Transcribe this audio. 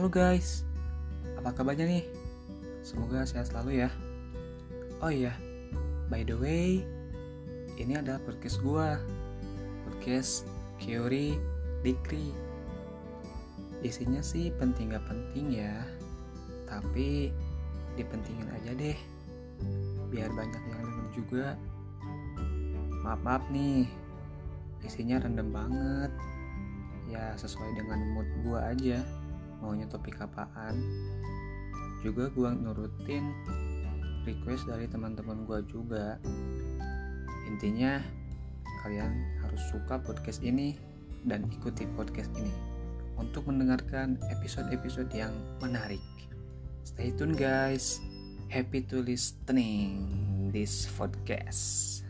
Halo guys, apa kabarnya nih? Semoga sehat selalu ya. Oh iya, by the way, ini adalah podcast gua. Podcast Kyori Dikri. Isinya sih penting gak penting ya, tapi dipentingin aja deh. Biar banyak yang denger juga. Maaf maaf nih, isinya random banget. Ya sesuai dengan mood gua aja maunya topik apaan? Juga gue nurutin request dari teman-teman gue juga. Intinya kalian harus suka podcast ini dan ikuti podcast ini untuk mendengarkan episode-episode yang menarik. Stay tune guys. Happy to listening this podcast